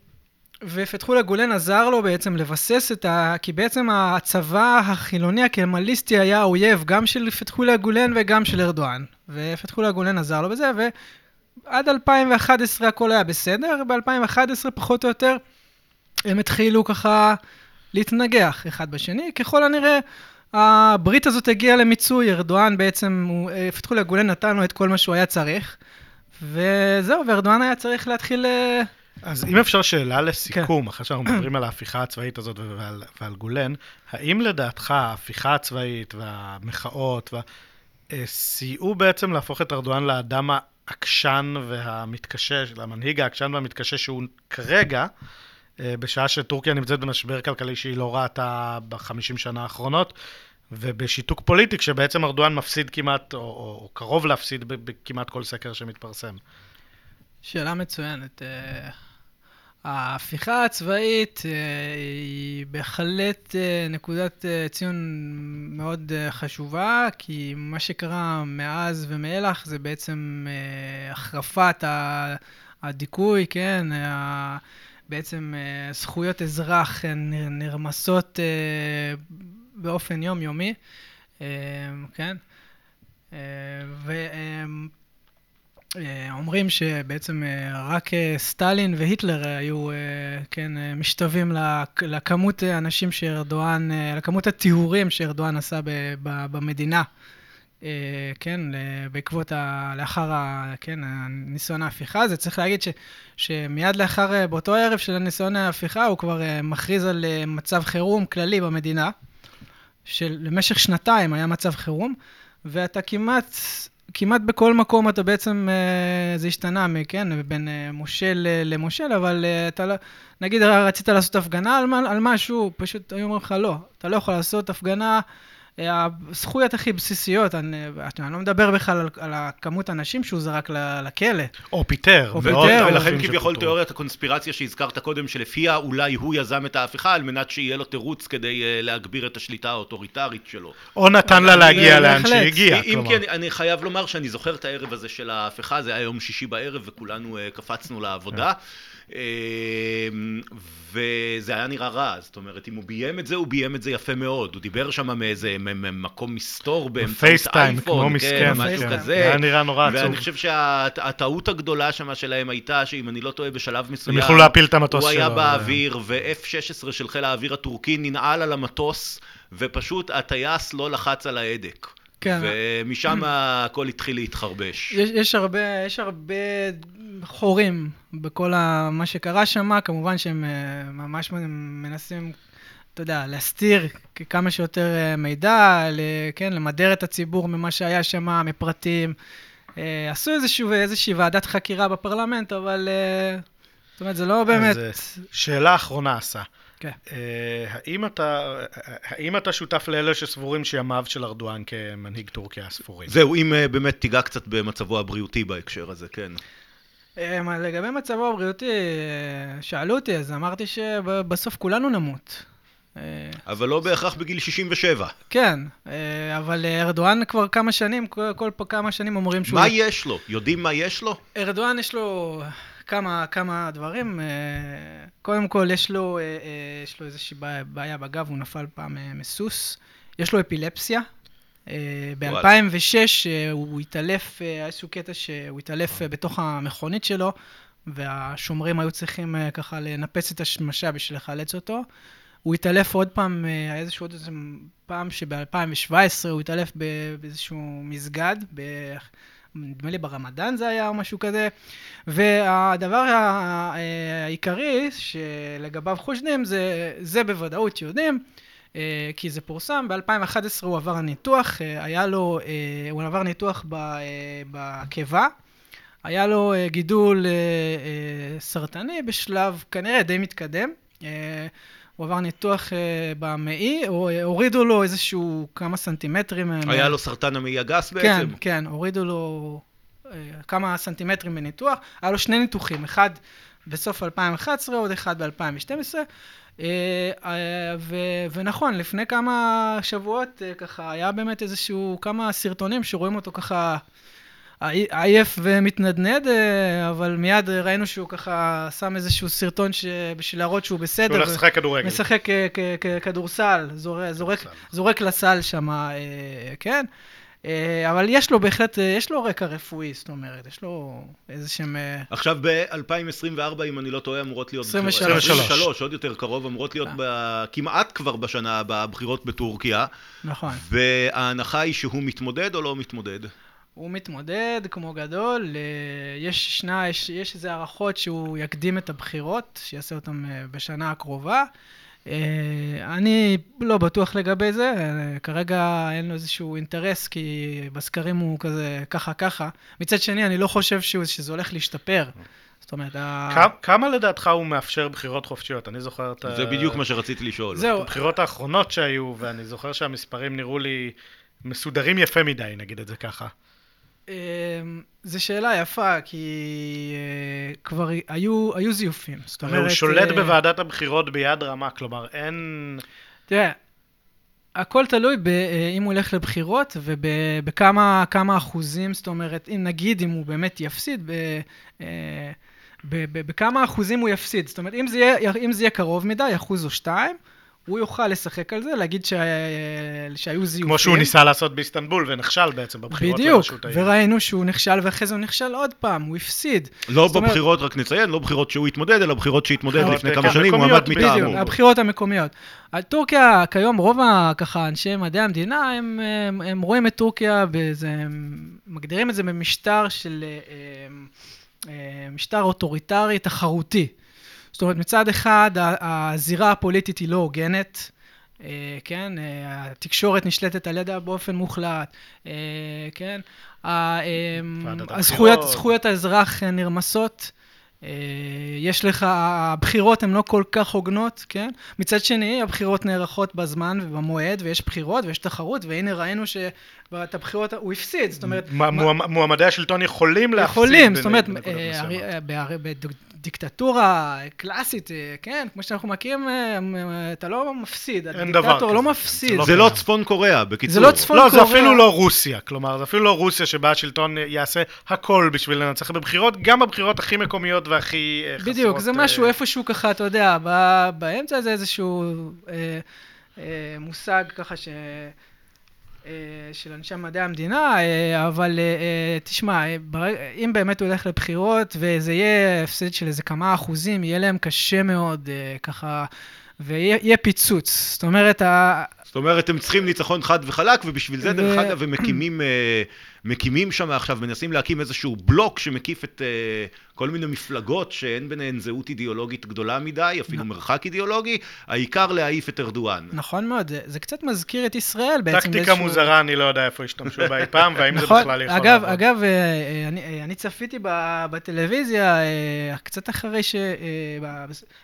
ופתחולה גולן עזר לו בעצם לבסס את ה... כי בעצם הצבא החילוני הקמליסטי היה האויב גם של פתחולה גולן וגם של ארדואן. ופתחולה גולן עזר לו בזה, ועד 2011 הכל היה בסדר, ב-2011 פחות או יותר הם התחילו ככה להתנגח אחד בשני. ככל הנראה הברית הזאת הגיעה למיצוי, ארדואן בעצם, פתחו לגולן נתן לו את כל מה שהוא היה צריך, וזהו, וארדואן היה צריך להתחיל... אה, אז אם אפשר שאלה לסיכום, כן. אחרי שאנחנו מדברים על ההפיכה הצבאית הזאת ועל, ועל גולן, האם לדעתך ההפיכה הצבאית והמחאות וה... אה, סייעו בעצם להפוך את ארדואן לאדם העקשן והמתקשה, למנהיג העקשן והמתקשה שהוא כרגע, אה, בשעה שטורקיה נמצאת במשבר כלכלי שהיא לא ראתה בחמישים שנה האחרונות, ובשיתוק פוליטי, כשבעצם ארדואן מפסיד כמעט, או, או קרוב להפסיד בכמעט כל סקר שמתפרסם. שאלה מצוינת. אה, ההפיכה הצבאית אה, היא בהחלט אה, נקודת ציון מאוד חשובה, כי מה שקרה מאז ומאילך זה בעצם החרפת הדיכוי, כן? בעצם זכויות אזרח נרמסות באופן יומיומי, כן? אומרים שבעצם רק סטלין והיטלר היו, כן, משתווים לכמות האנשים שארדואן, לכמות הטיהורים שארדואן עשה במדינה, כן, בעקבות, ה, לאחר, ה, כן, ניסיון ההפיכה הזה. צריך להגיד ש, שמיד לאחר, באותו ערב של ניסיון ההפיכה, הוא כבר מכריז על מצב חירום כללי במדינה, שלמשך שנתיים היה מצב חירום, ואתה כמעט כמעט בכל מקום אתה בעצם, אה, זה השתנה, כן, בין אה, מושל למושל, אבל אה, אתה לא, נגיד רצית לעשות הפגנה על, על משהו, פשוט היו אומרים לך לא, אתה לא יכול לעשות הפגנה הזכויות הכי בסיסיות, אני, אני לא מדבר בכלל על, על הכמות האנשים שהוא זרק לכלא. או פיטר. או פיטר. ולכן כביכול תיאוריית הקונספירציה שהזכרת קודם, שלפיה אולי הוא יזם את ההפיכה על מנת שיהיה לו תירוץ כדי אה, להגביר את השליטה האוטוריטרית שלו. או נתן לה להגיע לאן שהגיע. אם כי אני, אני חייב לומר שאני זוכר את הערב הזה של ההפיכה, זה היה יום שישי בערב וכולנו אה, קפצנו לעבודה. אמ, וזה היה נראה רע, זאת אומרת, אם הוא ביים את זה, הוא ביים את זה יפה מאוד. הוא דיבר שם מאיזה מקום מסתור באמצעות אייפון, כן, משהו כזה. זה היה נראה נורא עצוב. ואני חושב שהטעות הגדולה שם שלהם הייתה, שאם אני לא טועה, בשלב מסוים... הם יכלו להפיל את המטוס שלו. הוא היה באוויר, ו-F-16 של חיל האוויר הטורקי ננעל על המטוס, ופשוט הטייס לא לחץ על ההדק. כן. ומשם הכל התחיל להתחרבש. יש, יש, הרבה, יש הרבה חורים בכל ה, מה שקרה שם, כמובן שהם אה, ממש מנסים, אתה יודע, להסתיר כמה שיותר אה, מידע, כן, למדר את הציבור ממה שהיה שם, מפרטים. אה, עשו איזשהו, איזושהי ועדת חקירה בפרלמנט, אבל זאת אומרת, זה לא באמת... אז שאלה אחרונה, עשה. כן. האם אתה, האם אתה שותף לאלה שסבורים שימיו של ארדואן כמנהיג טורקיה ספורים? זהו, אם באמת תיגע קצת במצבו הבריאותי בהקשר הזה, כן. אה, לגבי מצבו הבריאותי, אה, שאלו אותי, אז אמרתי שבסוף כולנו נמות. אה, אבל לא בהכרח בגיל 67. כן, אבל ארדואן כבר כמה שנים, כל, כל כמה שנים אומרים שהוא... מה יש לו? יודעים מה יש לו? ארדואן יש לו כמה, כמה דברים. קודם כל, יש לו, יש לו איזושהי בעיה בגב, הוא נפל פעם מסוס. יש לו אפילפסיה, אה, ב-2006 אה, הוא התעלף, אה, היה איזשהו קטע שהוא התעלף בתוך המכונית שלו, והשומרים היו צריכים ככה לנפץ את השמשה בשביל לחלץ אותו. הוא התעלף עוד פעם, היה איזשהו עוד איזה פעם שב-2017 הוא התעלף באיזשהו מסגד. נדמה לי ברמדאן זה היה או משהו כזה. והדבר העיקרי שלגביו חושדים זה, זה בוודאות יודעים, אה, כי זה פורסם, ב-2011 הוא עבר ניתוח, אה, היה לו, אה, הוא עבר ניתוח בקיבה, היה לו גידול סרטני בשלב כנראה די מתקדם. הוא עבר ניתוח במעי, הורידו לו איזשהו כמה סנטימטרים. היה לו סרטן המעי הגס בעצם? כן, כן, הורידו לו כמה סנטימטרים בניתוח. היה לו שני ניתוחים, אחד בסוף 2011, עוד אחד ב-2012. אה, אה, ונכון, לפני כמה שבועות אה, ככה היה באמת איזשהו, כמה סרטונים שרואים אותו ככה עייף ומתנדנד, אבל מיד ראינו שהוא ככה שם איזשהו סרטון בשביל להראות שהוא בסדר. הוא הולך לשחק כדורגל. משחק כדורסל, זורק, זורק לסל שם, כן? אה, אבל יש לו בהחלט, אה, יש לו רקע רפואי, זאת אומרת, יש לו איזה שהם... אה, עכשיו ב-2024, אם אני לא טועה, אמורות להיות... 23. 23, עוד יותר קרוב, אמורות להיות כמעט כבר בשנה הבאה בחירות בטורקיה. נכון. וההנחה היא שהוא מתמודד או לא מתמודד? הוא מתמודד כמו גדול, יש שנה, יש, יש איזה הערכות שהוא יקדים את הבחירות, שיעשה אותן בשנה הקרובה. אה, אני לא בטוח לגבי זה, כרגע אין לו איזשהו אינטרס, כי בסקרים הוא כזה ככה ככה. מצד שני, אני לא חושב שזה הולך להשתפר. זאת אומרת, כמה, כמה לדעתך הוא מאפשר בחירות חופשיות? אני זוכר את ה... זה בדיוק מה שרציתי לשאול. זהו. הבחירות האחרונות שהיו, ואני זוכר שהמספרים נראו לי מסודרים יפה מדי, נגיד את זה ככה. אמ, זו שאלה יפה, כי אה, כבר היו, היו זיופים. זאת הרי הוא שולט אה, בוועדת הבחירות ביד רמה, כלומר אין... תראה, הכל תלוי ב, אה, אם הוא הולך לבחירות ובכמה כמה אחוזים, זאת אומרת, אם נגיד אם הוא באמת יפסיד, ב, ב, ב, בכמה אחוזים הוא יפסיד. זאת אומרת, אם זה יהיה, אם זה יהיה קרוב מדי, אחוז או שתיים, הוא יוכל לשחק על זה, להגיד שה... שהיו זיופים. כמו שהוא ניסה לעשות באיסטנבול ונכשל בעצם בבחירות לראשות העיר. בדיוק, וראינו שהוא נכשל ואחרי זה הוא נכשל עוד פעם, הוא הפסיד. לא בבחירות, אומרת... רק נציין, לא בחירות שהוא התמודד, אלא בחירות שהתמודד לפני כמה שנים, הוא עמד מטעמו. בדיוק, הבחירות המקומיות. על טורקיה, כיום רוב ככה אנשי מדעי המדינה, הם, הם, הם רואים את טורקיה, בזה, הם מגדירים את זה במשטר של... אה, אה, משטר אוטוריטרי תחרותי. זאת אומרת, מצד אחד, הזירה הפוליטית היא לא הוגנת, אה, כן? אה, התקשורת נשלטת על ידה באופן מוחלט, אה, כן? הזכויות, זכויות האזרח נרמסות. יש לך, הבחירות הן לא כל כך הוגנות, כן? מצד שני, הבחירות נערכות בזמן ובמועד, ויש בחירות ויש תחרות, והנה ראינו שאת הבחירות הוא הפסיד, זאת אומרת... מועמדי השלטון יכולים להפסיד. יכולים, זאת אומרת, דיקטטורה קלאסית, אה, כן, כמו שאנחנו מכירים, אה, אתה לא מפסיד. אין דבר כזה. לא מפסיד. זה לא צפון קוריאה, בקיצור. זה לא צפון קוריאה. לא, זה אפילו לא רוסיה. כלומר, זה אפילו לא רוסיה שבה השלטון יעשה הכל בשביל לנצח בבחירות, גם בבחירות הכי מקומיות והכי אה, חסרות... בדיוק, זה משהו איפשהו ככה, אתה יודע, באמצע זה איזשהו מושג ככה ש... אה, של אנשי מדעי המדינה, אה, אבל אה, תשמע, אם באמת הוא הולך לבחירות וזה יהיה הפסד של איזה כמה אחוזים, יהיה להם קשה מאוד ככה, ויהיה פיצוץ. זאת אומרת, זאת אומרת, הם צריכים ניצחון חד וחלק, ובשביל זה, דרך אגב, הם מקימים, מקימים שם עכשיו, מנסים להקים איזשהו בלוק שמקיף את כל מיני מפלגות שאין ביניהן זהות אידיאולוגית גדולה מדי, אפילו מרחק אידיאולוגי, העיקר להעיף את ארדואן. נכון מאוד, זה, זה קצת מזכיר את ישראל בעצם. טקטיקה באיזשהו... מוזרה, אני לא יודע איפה השתמשו בה אי פעם, והאם נכון, זה בכלל יכול אגב, לעבוד. אגב, אה, אה, אני, אני צפיתי בטלוויזיה קצת אחרי ש...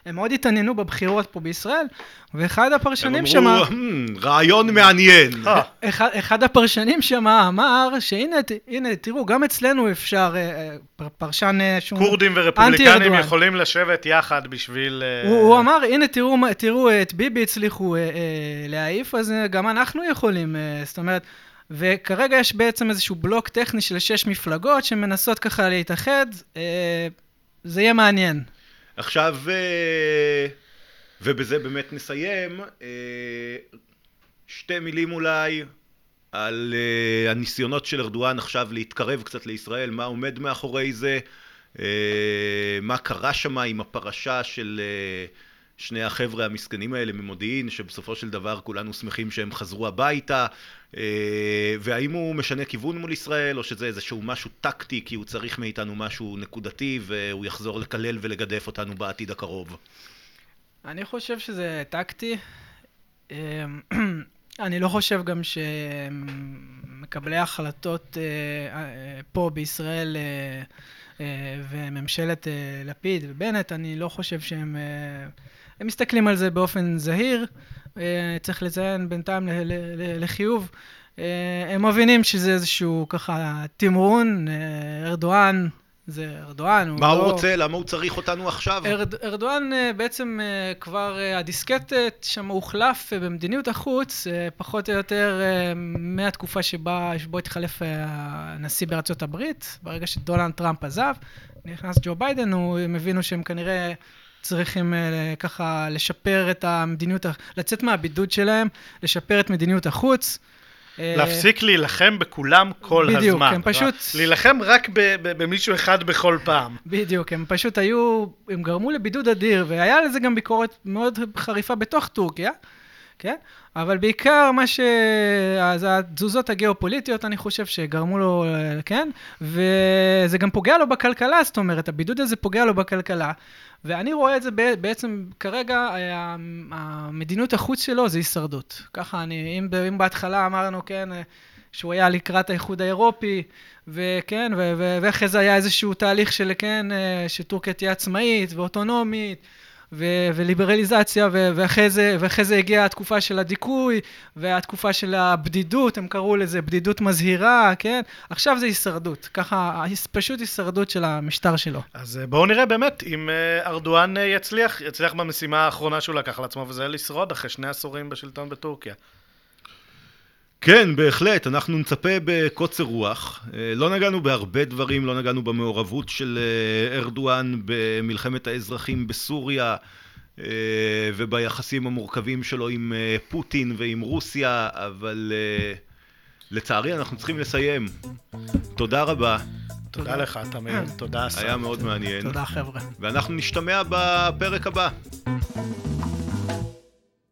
הם מאוד התעניינו בבחירות פה בישראל, ואחד הפרשנים שם... הם אמרו, hmm, רעיון מעניין. אחד, אחד הפרשנים שם אמר שהנה, הנה, תראו, גם אצלנו אפשר, פרשן שהוא כורדים ורפובליקנים יכולים לשבת יחד בשביל... אה, הוא, הוא אמר, הנה תראו, תראו את ביבי הצליחו אה, אה, להעיף, אז גם אנחנו יכולים, אה, זאת אומרת, וכרגע יש בעצם איזשהו בלוק טכני של שש מפלגות שמנסות ככה להתאחד, אה, זה יהיה מעניין. עכשיו, אה, ובזה באמת נסיים, אה, שתי מילים אולי על uh, הניסיונות של ארדואן עכשיו להתקרב קצת לישראל, מה עומד מאחורי זה, אה, מה קרה שם עם הפרשה של אה, שני החבר'ה המסכנים האלה ממודיעין, שבסופו של דבר כולנו שמחים שהם חזרו הביתה, אה, והאם הוא משנה כיוון מול ישראל, או שזה איזשהו משהו טקטי, כי הוא צריך מאיתנו משהו נקודתי, והוא יחזור לקלל ולגדף אותנו בעתיד הקרוב. אני חושב שזה טקטי. אני לא חושב גם שמקבלי החלטות פה בישראל אה, וממשלת אה, לפיד ובנט, אני לא חושב שהם... אה, הם מסתכלים על זה באופן זהיר, צריך לציין בינתיים לחיוב. הם מבינים שזה איזשהו ככה תמרון, ארדואן זה ארדואן. מה הוא, לא... הוא רוצה? למה הוא צריך אותנו עכשיו? ארד, ארדואן בעצם כבר, הדיסקט שם הוחלף במדיניות החוץ, פחות או יותר מהתקופה שבה, שבו התחלף הנשיא בארצות הברית, ברגע שדונלד טראמפ עזב, נכנס ג'ו ביידן, הם הבינו שהם כנראה... צריכים ככה לשפר את המדיניות, לצאת מהבידוד שלהם, לשפר את מדיניות החוץ. אה, להפסיק להילחם בכולם כל בדיוק, הזמן. בדיוק, הם פשוט... להילחם רק במישהו אחד בכל פעם. בדיוק, הם פשוט היו, הם גרמו לבידוד אדיר, והיה לזה גם ביקורת מאוד חריפה בתוך טורקיה, כן? אבל בעיקר מה ש... אז התזוזות הגיאופוליטיות, אני חושב שגרמו לו, כן? וזה גם פוגע לו בכלכלה, זאת אומרת, הבידוד הזה פוגע לו בכלכלה. ואני רואה את זה בעצם, כרגע, המדיניות החוץ שלו זה הישרדות. ככה אני, אם, אם בהתחלה אמרנו, כן, שהוא היה לקראת האיחוד האירופי, וכן, ואחרי זה היה איזשהו תהליך של, כן, שטורקיה תהיה עצמאית ואוטונומית. ו- וליברליזציה, ו- ואחרי, זה, ואחרי זה הגיעה התקופה של הדיכוי, והתקופה של הבדידות, הם קראו לזה בדידות מזהירה, כן? עכשיו זה הישרדות, ככה, פשוט הישרדות של המשטר שלו. אז אה, בואו נראה באמת אם אה, ארדואן אה, יצליח, יצליח במשימה האחרונה שהוא לקח על עצמו, וזה לשרוד אחרי שני עשורים בשלטון בטורקיה. כן, בהחלט, אנחנו נצפה בקוצר רוח. אה, לא נגענו בהרבה דברים, לא נגענו במעורבות של אה, ארדואן במלחמת האזרחים בסוריה אה, וביחסים המורכבים שלו עם פוטין ועם רוסיה, אבל לצערי אנחנו צריכים לסיים. תודה רבה. תודה לך, תמיר. תודה, היה מאוד מעניין. תודה, חבר'ה. ואנחנו נשתמע בפרק הבא.